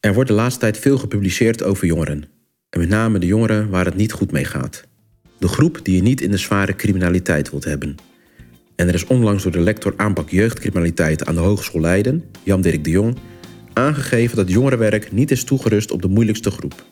Er wordt de laatste tijd veel gepubliceerd over jongeren. En met name de jongeren waar het niet goed mee gaat. De groep die je niet in de zware criminaliteit wilt hebben. En er is onlangs door de lector aanpak jeugdcriminaliteit aan de Hogeschool Leiden, Jan-Dirk de Jong, aangegeven dat jongerenwerk niet is toegerust op de moeilijkste groep.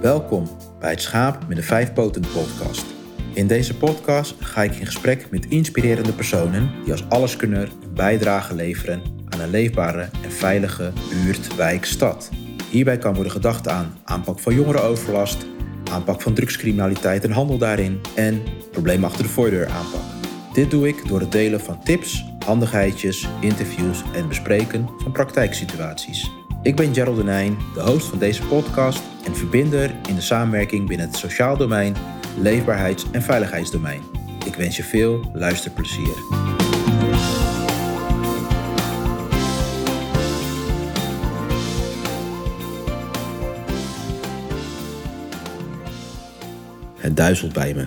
Welkom bij het Schaap met de Vijf Poten podcast. In deze podcast ga ik in gesprek met inspirerende personen die als alleskunner een bijdrage leveren aan een leefbare en veilige buurt, wijk, stad. Hierbij kan worden gedacht aan aanpak van jongerenoverlast, aanpak van drugscriminaliteit en handel daarin en probleem achter de voordeur aanpak. Dit doe ik door het delen van tips, handigheidjes, interviews en bespreken van praktijksituaties. Ik ben Gerald Denijn, de host van deze podcast en verbinder in de samenwerking binnen het sociaal domein, leefbaarheids- en veiligheidsdomein. Ik wens je veel luisterplezier. Het duizelt bij me.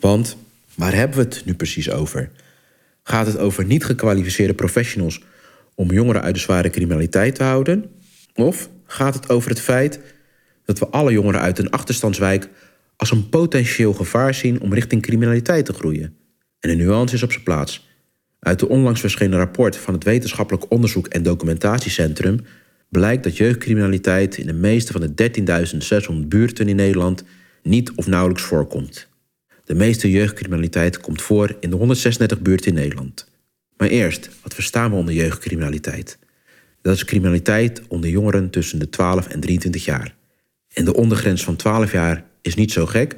Want waar hebben we het nu precies over? Gaat het over niet gekwalificeerde professionals om jongeren uit de zware criminaliteit te houden? Of gaat het over het feit dat we alle jongeren uit een achterstandswijk als een potentieel gevaar zien om richting criminaliteit te groeien? En de nuance is op zijn plaats. Uit de onlangs verschenen rapport van het Wetenschappelijk Onderzoek en Documentatiecentrum blijkt dat jeugdcriminaliteit in de meeste van de 13.600 buurten in Nederland niet of nauwelijks voorkomt. De meeste jeugdcriminaliteit komt voor in de 136 buurten in Nederland. Maar eerst, wat verstaan we onder jeugdcriminaliteit? Dat is criminaliteit onder jongeren tussen de 12 en 23 jaar. En de ondergrens van 12 jaar is niet zo gek,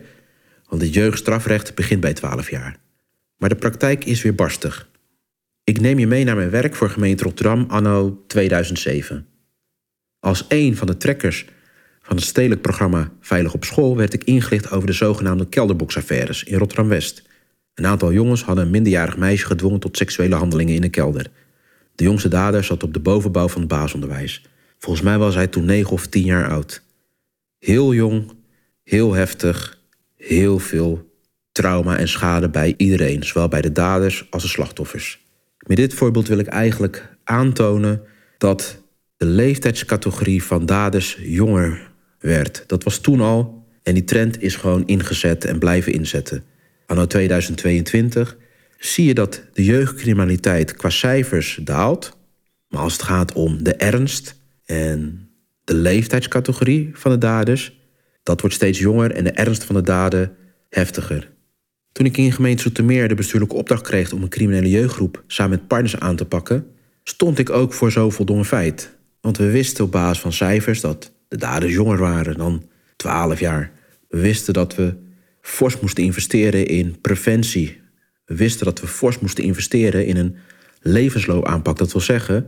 want het jeugdstrafrecht begint bij 12 jaar. Maar de praktijk is weer barstig. Ik neem je mee naar mijn werk voor gemeente Rotterdam anno 2007. Als een van de trekkers van het stedelijk programma Veilig op School werd ik ingelicht over de zogenaamde kelderboksaffaires in Rotterdam-West. Een aantal jongens hadden een minderjarig meisje gedwongen tot seksuele handelingen in een kelder. De jongste dader zat op de bovenbouw van het basisonderwijs. Volgens mij was hij toen 9 of 10 jaar oud. Heel jong, heel heftig, heel veel trauma en schade bij iedereen, zowel bij de daders als de slachtoffers. Met dit voorbeeld wil ik eigenlijk aantonen dat de leeftijdscategorie van daders jonger werd. Dat was toen al en die trend is gewoon ingezet en blijven inzetten. Anno 2022 zie je dat de jeugdcriminaliteit qua cijfers daalt. Maar als het gaat om de ernst en de leeftijdscategorie van de daders, dat wordt steeds jonger en de ernst van de daden heftiger. Toen ik in gemeente Zoetermeer de bestuurlijke opdracht kreeg om een criminele jeugdgroep samen met partners aan te pakken, stond ik ook voor zo'n voldongen feit. Want we wisten op basis van cijfers dat de daders jonger waren dan 12 jaar. We wisten dat we fors moesten investeren in preventie. We wisten dat we fors moesten investeren in een levensloopaanpak. Dat wil zeggen,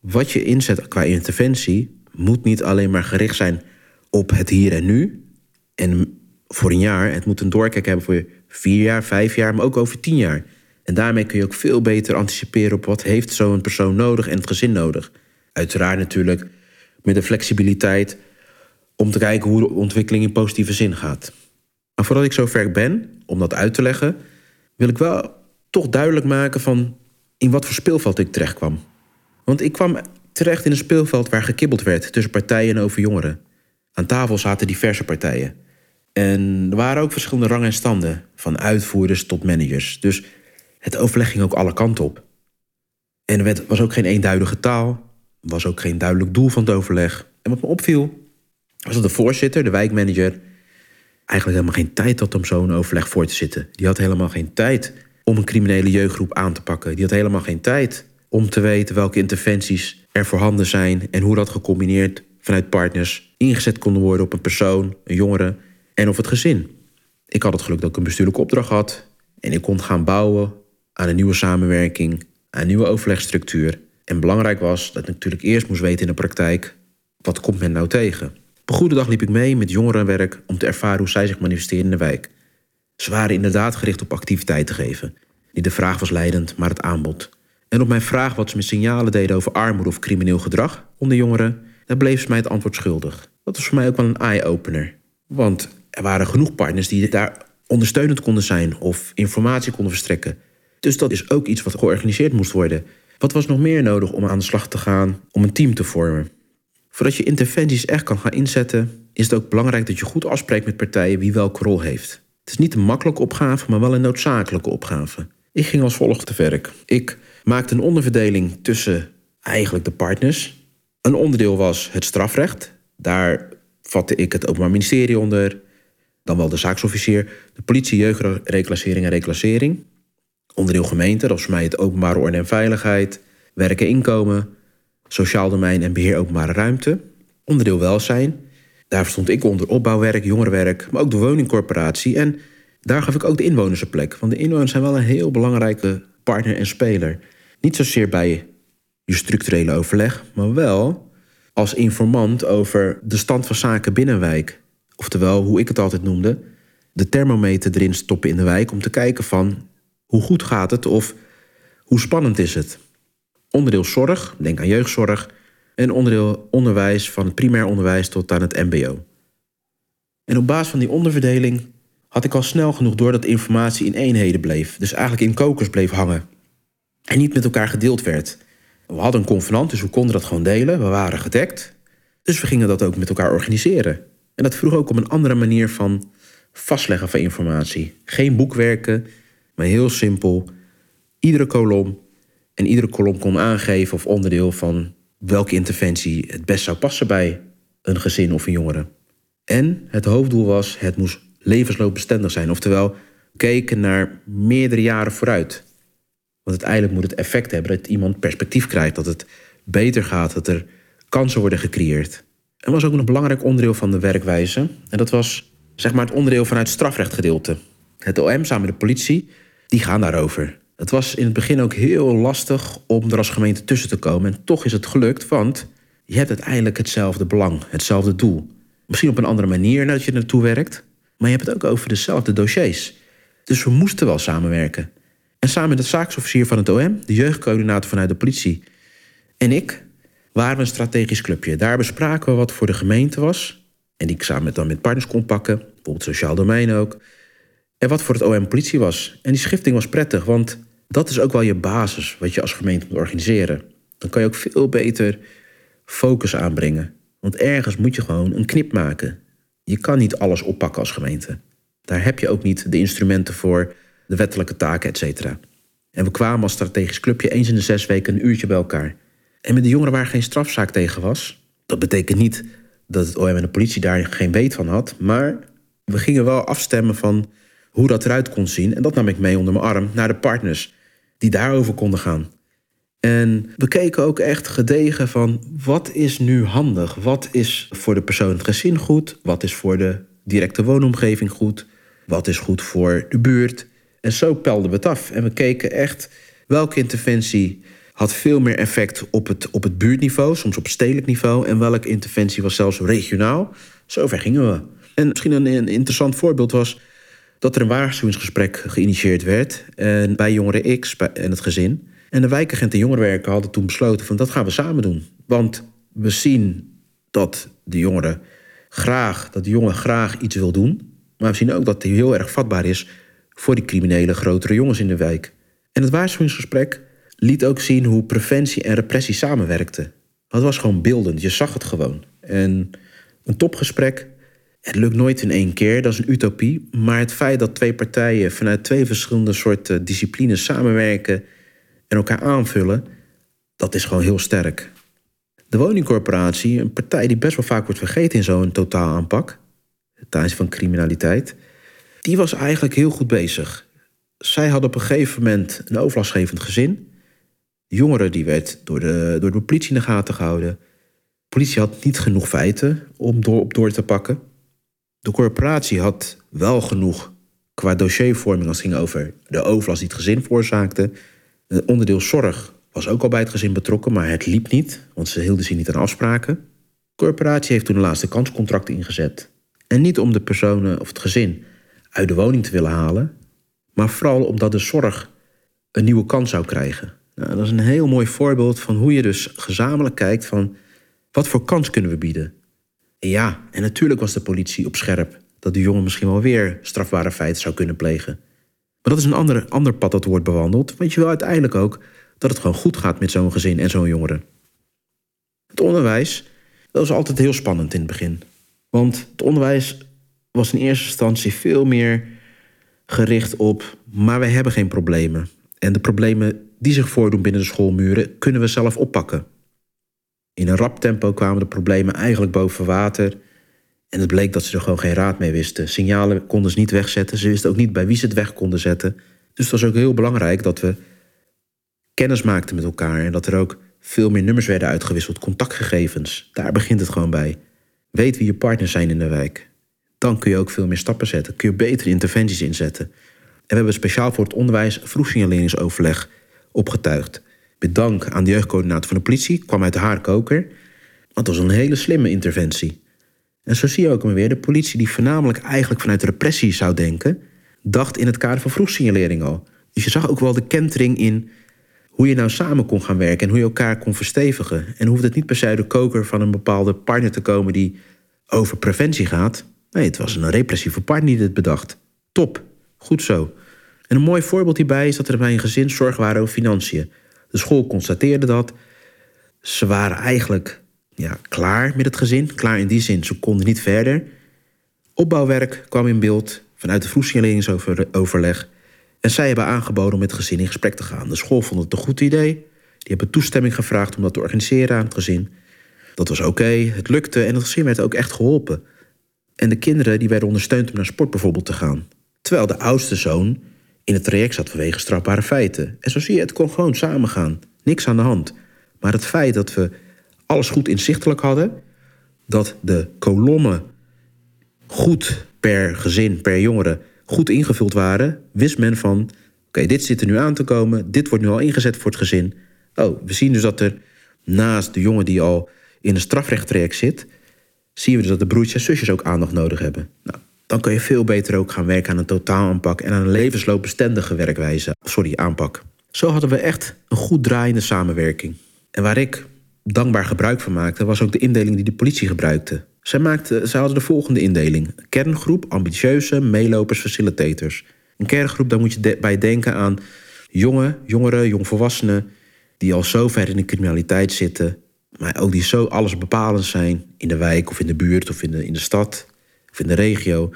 wat je inzet qua interventie moet niet alleen maar gericht zijn op het hier en nu. En voor een jaar, het moet een doorkijk hebben voor vier jaar, vijf jaar, maar ook over tien jaar. En daarmee kun je ook veel beter anticiperen op wat heeft zo'n persoon nodig en het gezin nodig. Uiteraard natuurlijk met de flexibiliteit om te kijken hoe de ontwikkeling in positieve zin gaat. Maar voordat ik zover ben om dat uit te leggen, wil ik wel toch duidelijk maken van in wat voor speelveld ik terecht kwam. Want ik kwam terecht in een speelveld waar gekibbeld werd tussen partijen over jongeren. Aan tafel zaten diverse partijen. En er waren ook verschillende rangen en standen, van uitvoerders tot managers. Dus het overleg ging ook alle kanten op. En er was ook geen eenduidige taal, was ook geen duidelijk doel van het overleg. En wat me opviel, was dat de voorzitter, de wijkmanager, eigenlijk helemaal geen tijd had om zo'n overleg voor te zitten. Die had helemaal geen tijd om een criminele jeugdgroep aan te pakken. Die had helemaal geen tijd om te weten welke interventies er voorhanden zijn en hoe dat gecombineerd vanuit partners ingezet konden worden op een persoon, een jongere en of het gezin. Ik had het geluk dat ik een bestuurlijke opdracht had en ik kon gaan bouwen aan een nieuwe samenwerking, aan een nieuwe overlegstructuur. En belangrijk was dat ik natuurlijk eerst moest weten in de praktijk, wat komt men nou tegen? Op een goede dag liep ik mee met jongerenwerk om te ervaren hoe zij zich manifesteren in de wijk. Ze waren inderdaad gericht op activiteit te geven. Niet de vraag was leidend, maar het aanbod. En op mijn vraag wat ze met signalen deden over armoede of crimineel gedrag onder jongeren, daar bleef ze mij het antwoord schuldig. Dat was voor mij ook wel een eye-opener. Want er waren genoeg partners die daar ondersteunend konden zijn of informatie konden verstrekken. Dus dat is ook iets wat georganiseerd moest worden. Wat was nog meer nodig om aan de slag te gaan, om een team te vormen? Voordat je interventies echt kan gaan inzetten, is het ook belangrijk dat je goed afspreekt met partijen wie welke rol heeft. Het is niet een makkelijke opgave, maar wel een noodzakelijke opgave. Ik ging als volgt te werk. Ik maakte een onderverdeling tussen eigenlijk de partners. Een onderdeel was het strafrecht. Daar vatte ik het Openbaar Ministerie onder, dan wel de zaaksofficier, de politie, jeugdreclassering en reclassering. Onderdeel gemeente, dat was voor mij het openbare orde en veiligheid, werken inkomen, sociaal domein en beheer openbare ruimte. Onderdeel welzijn, daar stond ik onder opbouwwerk, jongerenwerk, maar ook de woningcorporatie. En daar gaf ik ook de inwoners een plek. Want de inwoners zijn wel een heel belangrijke partner en speler. Niet zozeer bij je structurele overleg, maar wel als informant over de stand van zaken binnen wijk. Oftewel, hoe ik het altijd noemde, de thermometer erin stoppen in de wijk om te kijken van hoe goed gaat het of hoe spannend is het. Onderdeel zorg, denk aan jeugdzorg, en onderdeel onderwijs van het primair onderwijs tot aan het MBO. En op basis van die onderverdeling had ik al snel genoeg door dat informatie in eenheden bleef, dus eigenlijk in kokers bleef hangen en niet met elkaar gedeeld werd. We hadden een convenant, dus we konden dat gewoon delen. We waren gedekt. Dus we gingen dat ook met elkaar organiseren. En dat vroeg ook om een andere manier van vastleggen van informatie. Geen boekwerken, maar heel simpel. Iedere kolom en iedere kolom kon aangeven of onderdeel van welke interventie het best zou passen bij een gezin of een jongere. En het hoofddoel was, het moest levensloopbestendig zijn. Oftewel, keken naar meerdere jaren vooruit. Want uiteindelijk moet het effect hebben dat iemand perspectief krijgt, dat het beter gaat, dat er kansen worden gecreëerd. Er was ook een belangrijk onderdeel van de werkwijze. En dat was zeg maar het onderdeel vanuit het strafrechtgedeelte. Het OM samen met de politie, die gaan daarover. Het was in het begin ook heel lastig om er als gemeente tussen te komen. En toch is het gelukt, want je hebt uiteindelijk hetzelfde belang, hetzelfde doel. Misschien op een andere manier nadat je naartoe werkt, maar je hebt het ook over dezelfde dossiers. Dus we moesten wel samenwerken. En samen met de zaaksofficier van het OM, de jeugdcoördinator vanuit de politie en ik waren we een strategisch clubje. Daar bespraken we wat voor de gemeente was. En die ik samen met, dan met partners kon pakken, bijvoorbeeld sociaal domein ook. En wat voor het OM politie was. En die schifting was prettig, want dat is ook wel je basis wat je als gemeente moet organiseren. Dan kan je ook veel beter focus aanbrengen. Want ergens moet je gewoon een knip maken. Je kan niet alles oppakken als gemeente. Daar heb je ook niet de instrumenten voor de wettelijke taken, et cetera. En we kwamen als strategisch clubje eens in de zes weken een uurtje bij elkaar. En met de jongeren waar geen strafzaak tegen was. Dat betekent niet dat het OM en de politie daar geen weet van had. Maar we gingen wel afstemmen van hoe dat eruit kon zien. En dat nam ik mee onder mijn arm naar de partners die daarover konden gaan. En we keken ook echt gedegen van wat is nu handig? Wat is voor de persoon het gezin goed? Wat is voor de directe woonomgeving goed? Wat is goed voor de buurt? En zo pelden we het af. En we keken echt welke interventie had veel meer effect op het, op het buurtniveau, soms op stedelijk niveau. En welke interventie was zelfs regionaal. Zover gingen we. En misschien een, interessant voorbeeld was dat er een waarschuwingsgesprek geïnitieerd werd. En bij jongeren X en het gezin. En de wijkagent en jongerenwerker hadden toen besloten van dat gaan we samen doen. Want we zien dat de jongeren graag, dat de jongen graag iets wil doen. Maar we zien ook dat hij heel erg vatbaar is voor die criminele grotere jongens in de wijk. En het waarschuwingsgesprek liet ook zien hoe preventie en repressie samenwerkten. Het was gewoon beeldend, je zag het gewoon. En een topgesprek, het lukt nooit in één keer, dat is een utopie. Maar het feit dat twee partijen vanuit twee verschillende soorten disciplines samenwerken en elkaar aanvullen, dat is gewoon heel sterk. De woningcorporatie, een partij die best wel vaak wordt vergeten in zo'n totaalaanpak, tijdens van criminaliteit, die was eigenlijk heel goed bezig. Zij had op een gegeven moment een overlastgevend gezin. De jongere die werd door de, door de politie in de gaten gehouden. De politie had niet genoeg feiten om door, op door te pakken. De corporatie had wel genoeg qua dossiervorming als het ging over de overlast die het gezin veroorzaakte. Het onderdeel zorg was ook al bij het gezin betrokken, maar het liep niet, want ze hielden zich niet aan afspraken. De corporatie heeft toen een laatste kanscontract ingezet. En niet om de personen of het gezin uit de woning te willen halen, maar vooral omdat de zorg een nieuwe kans zou krijgen. Nou, dat is een heel mooi voorbeeld van hoe je dus gezamenlijk kijkt van wat voor kans kunnen we bieden. En ja, en natuurlijk was de politie op scherp dat de jongen misschien wel weer strafbare feiten zou kunnen plegen. Maar dat is een ander, ander pad dat wordt bewandeld. Want je wil uiteindelijk ook dat het gewoon goed gaat met zo'n gezin en zo'n jongere. Het onderwijs, dat was altijd heel spannend in het begin. Want het onderwijs was in eerste instantie veel meer gericht op, maar wij hebben geen problemen. En de problemen die zich voordoen binnen de schoolmuren kunnen we zelf oppakken. In een rap tempo kwamen de problemen eigenlijk boven water. En het bleek dat ze er gewoon geen raad mee wisten. Signalen konden ze niet wegzetten. Ze wisten ook niet bij wie ze het weg konden zetten. Dus het was ook heel belangrijk dat we kennis maakten met elkaar. En dat er ook veel meer nummers werden uitgewisseld, contactgegevens. Daar begint het gewoon bij. Weet wie je partners zijn in de wijk. Dan kun je ook veel meer stappen zetten. Kun je betere interventies inzetten. En we hebben speciaal voor het onderwijs vroegsignaleringsoverleg opgetuigd. Met dank aan de jeugdcoördinator van de politie, kwam uit haar koker. Want dat was een hele slimme interventie. En zo zie je ook maar weer, de politie die voornamelijk eigenlijk vanuit repressie zou denken, dacht in het kader van vroegsignalering al. Dus je zag ook wel de kentering in hoe je nou samen kon gaan werken en hoe je elkaar kon verstevigen. En hoefde het niet per se de koker van een bepaalde partner te komen die over preventie gaat. Nee, het was een repressieve partner die dit bedacht. Top, goed zo. En een mooi voorbeeld hierbij is dat er bij een gezin zorg waren over financiën. De school constateerde dat. Ze waren eigenlijk ja, klaar met het gezin. Klaar in die zin, ze konden niet verder. Opbouwwerk kwam in beeld vanuit de vroegsignaleringsoverleg. En zij hebben aangeboden om met het gezin in gesprek te gaan. De school vond het een goed idee. Die hebben toestemming gevraagd om dat te organiseren aan het gezin. Dat was oké, het lukte en het gezin werd ook echt geholpen. En de kinderen die werden ondersteund om naar sport bijvoorbeeld te gaan. Terwijl de oudste zoon in het traject zat vanwege strafbare feiten. En zo zie je, het kon gewoon samengaan. Niks aan de hand. Maar het feit dat we alles goed inzichtelijk hadden, dat de kolommen goed per gezin, per jongere, goed ingevuld waren, wist men van: oké, dit zit er nu aan te komen, dit wordt nu al ingezet voor het gezin. Oh, we zien dus dat er naast de jongen die al in een strafrechttraject zit, zien we dus dat de broertjes en zusjes ook aandacht nodig hebben. Nou, dan kun je veel beter ook gaan werken aan een totaalaanpak en aan een levensloopbestendige werkwijze. Sorry, aanpak. Zo hadden we echt een goed draaiende samenwerking. En waar ik dankbaar gebruik van maakte, was ook de indeling die de politie gebruikte. Zij, maakte, zij hadden de volgende indeling: kerngroep, ambitieuze, meelopers, facilitators. Een kerngroep, daar moet je bij denken aan jonge, jongeren, jongvolwassenen die al zo ver in de criminaliteit zitten, maar ook die zo alles bepalend zijn in de wijk of in de buurt of in de, in de stad of in de regio.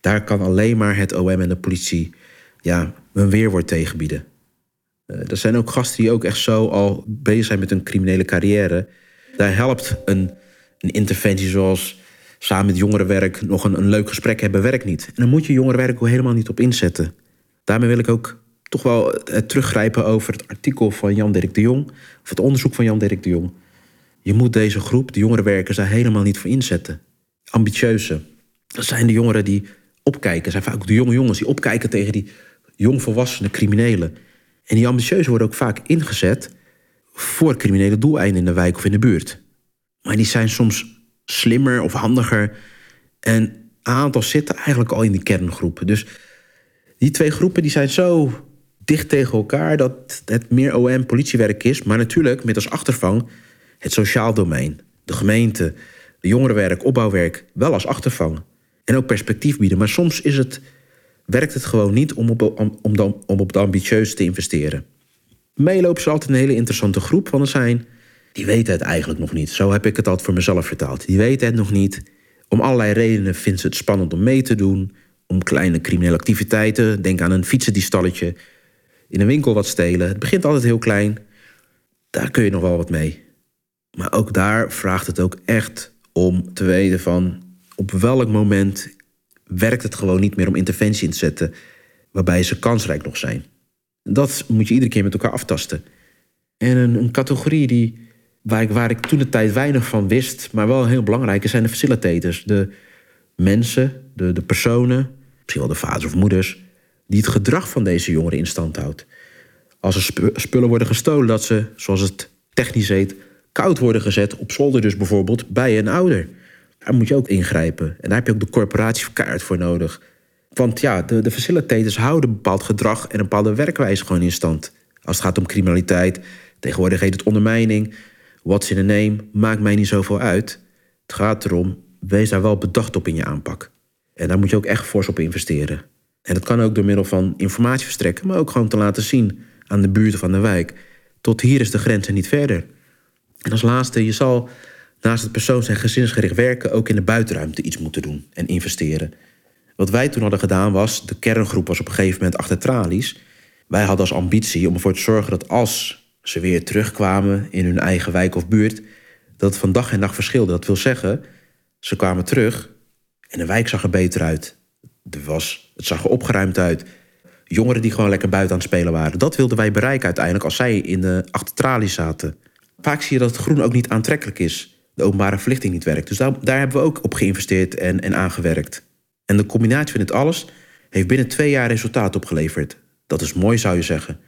Daar kan alleen maar het OM en de politie ja, een weerwoord tegen bieden. Uh, er zijn ook gasten die ook echt zo al bezig zijn met hun criminele carrière. Daar helpt een, een interventie zoals samen met jongerenwerk nog een, een leuk gesprek hebben, werkt niet. En dan moet je jongerenwerk ook helemaal niet op inzetten. Daarmee wil ik ook toch wel teruggrijpen over het artikel van Jan-Dirk de Jong, of het onderzoek van Jan-Dirk de Jong. Je moet deze groep, de jongerenwerkers, daar helemaal niet voor inzetten. Ambitieuze. Dat zijn de jongeren die opkijken. zijn vaak de jonge jongens die opkijken tegen die jongvolwassene criminelen. En die ambitieuzen worden ook vaak ingezet voor criminele doeleinden in de wijk of in de buurt. Maar die zijn soms slimmer of handiger. En een aantal zitten eigenlijk al in die kerngroep. Dus die twee groepen die zijn zo dicht tegen elkaar dat het meer OM-politiewerk is. Maar natuurlijk met als achtervang het sociaal domein. De gemeente, de jongerenwerk, opbouwwerk, wel als achtervang. En ook perspectief bieden. Maar soms is het werkt het gewoon niet om op, om, om, om op ambitieus te investeren. Meelopen is altijd een hele interessante groep, want er zijn... die weten het eigenlijk nog niet. Zo heb ik het altijd voor mezelf vertaald. Die weten het nog niet. Om allerlei redenen vinden ze het spannend om mee te doen. Om kleine criminele activiteiten. Denk aan een fietsendiestalletje. In een winkel wat stelen. Het begint altijd heel klein. Daar kun je nog wel wat mee. Maar ook daar vraagt het ook echt om te weten van... op welk moment werkt het gewoon niet meer om interventie in te zetten waarbij ze kansrijk nog zijn. Dat moet je iedere keer met elkaar aftasten. En een, een categorie die, waar, ik, waar ik toen de tijd weinig van wist, maar wel heel belangrijk is, zijn de facilitators. De mensen, de, de personen, misschien wel de vaders of moeders, die het gedrag van deze jongeren in stand houdt. Als er spullen worden gestolen, dat ze, zoals het technisch heet, koud worden gezet op zolder, dus bijvoorbeeld bij een ouder. Daar moet je ook ingrijpen. En daar heb je ook de corporatie kaart voor nodig. Want ja, de, de facilitators houden bepaald gedrag en een bepaalde werkwijze gewoon in stand. Als het gaat om criminaliteit, tegenwoordig heet het ondermijning. What's in a name, maakt mij niet zoveel uit. Het gaat erom, wees daar wel bedacht op in je aanpak. En daar moet je ook echt fors op investeren. En dat kan ook door middel van informatie verstrekken, maar ook gewoon te laten zien aan de buurten van de wijk. Tot hier is de grens en niet verder. En als laatste, je zal naast het persoons- en gezinsgericht werken ook in de buitenruimte iets moeten doen en investeren. Wat wij toen hadden gedaan was, de kerngroep was op een gegeven moment achter tralies. Wij hadden als ambitie om ervoor te zorgen dat als ze weer terugkwamen in hun eigen wijk of buurt, dat het van dag en dag verschilde. Dat wil zeggen, ze kwamen terug en de wijk zag er beter uit. Er was, het zag er opgeruimd uit. Jongeren die gewoon lekker buiten aan het spelen waren. Dat wilden wij bereiken uiteindelijk als zij in de achtertralies zaten. Vaak zie je dat het groen ook niet aantrekkelijk is. De openbare verlichting niet werkt. Dus daar, daar hebben we ook op geïnvesteerd en, en aangewerkt. En de combinatie van dit alles heeft binnen twee jaar resultaat opgeleverd. Dat is mooi, zou je zeggen.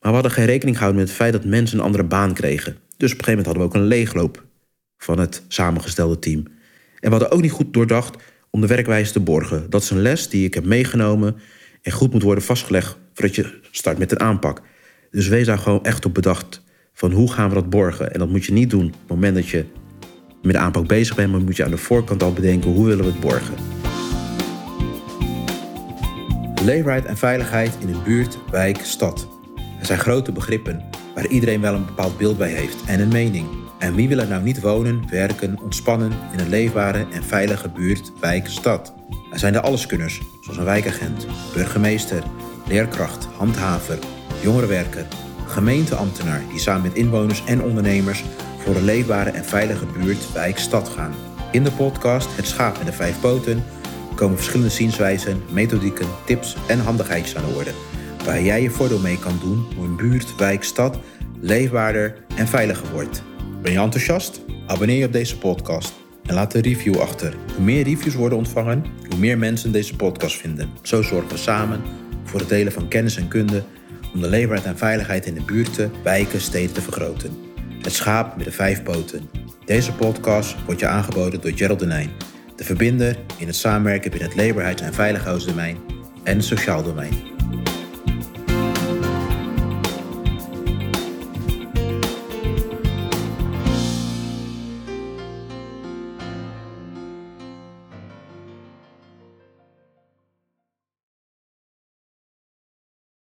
Maar we hadden geen rekening gehouden met het feit dat mensen een andere baan kregen. Dus op een gegeven moment hadden we ook een leegloop van het samengestelde team. En we hadden ook niet goed doordacht om de werkwijze te borgen. Dat is een les die ik heb meegenomen en goed moet worden vastgelegd voordat je start met een aanpak. Dus wees daar gewoon echt op bedacht van hoe gaan we dat borgen. En dat moet je niet doen op het moment dat je met de aanpak bezig bent, maar moet je aan de voorkant al bedenken hoe willen we het borgen. Leefbaarheid en veiligheid in een buurt, wijk, stad. Er zijn grote begrippen waar iedereen wel een bepaald beeld bij heeft en een mening. En wie wil er nou niet wonen, werken, ontspannen in een leefbare en veilige buurt, wijk, stad? Er zijn de alleskunners, zoals een wijkagent, burgemeester, leerkracht, handhaver, jongerenwerker, gemeenteambtenaar die samen met inwoners en ondernemers voor een leefbare en veilige buurt, wijk, stad gaan. In de podcast Het Schaap met de Vijf Poten komen verschillende zienswijzen, methodieken, tips en handigheidjes aan de orde. Waar jij je voordeel mee kan doen hoe een buurt, wijk, stad leefbaarder en veiliger wordt. Ben je enthousiast? Abonneer je op deze podcast en laat een review achter. Hoe meer reviews worden ontvangen, hoe meer mensen deze podcast vinden. Zo zorgen we samen voor het delen van kennis en kunde om de leefbaarheid en veiligheid in de buurten, wijken, steden te vergroten. Het schaap met de vijf poten. Deze podcast wordt je aangeboden door Gerald Denijn, de verbinder in het samenwerken binnen het leefbaarheids- en veiligheidsdomein en het sociaal domein.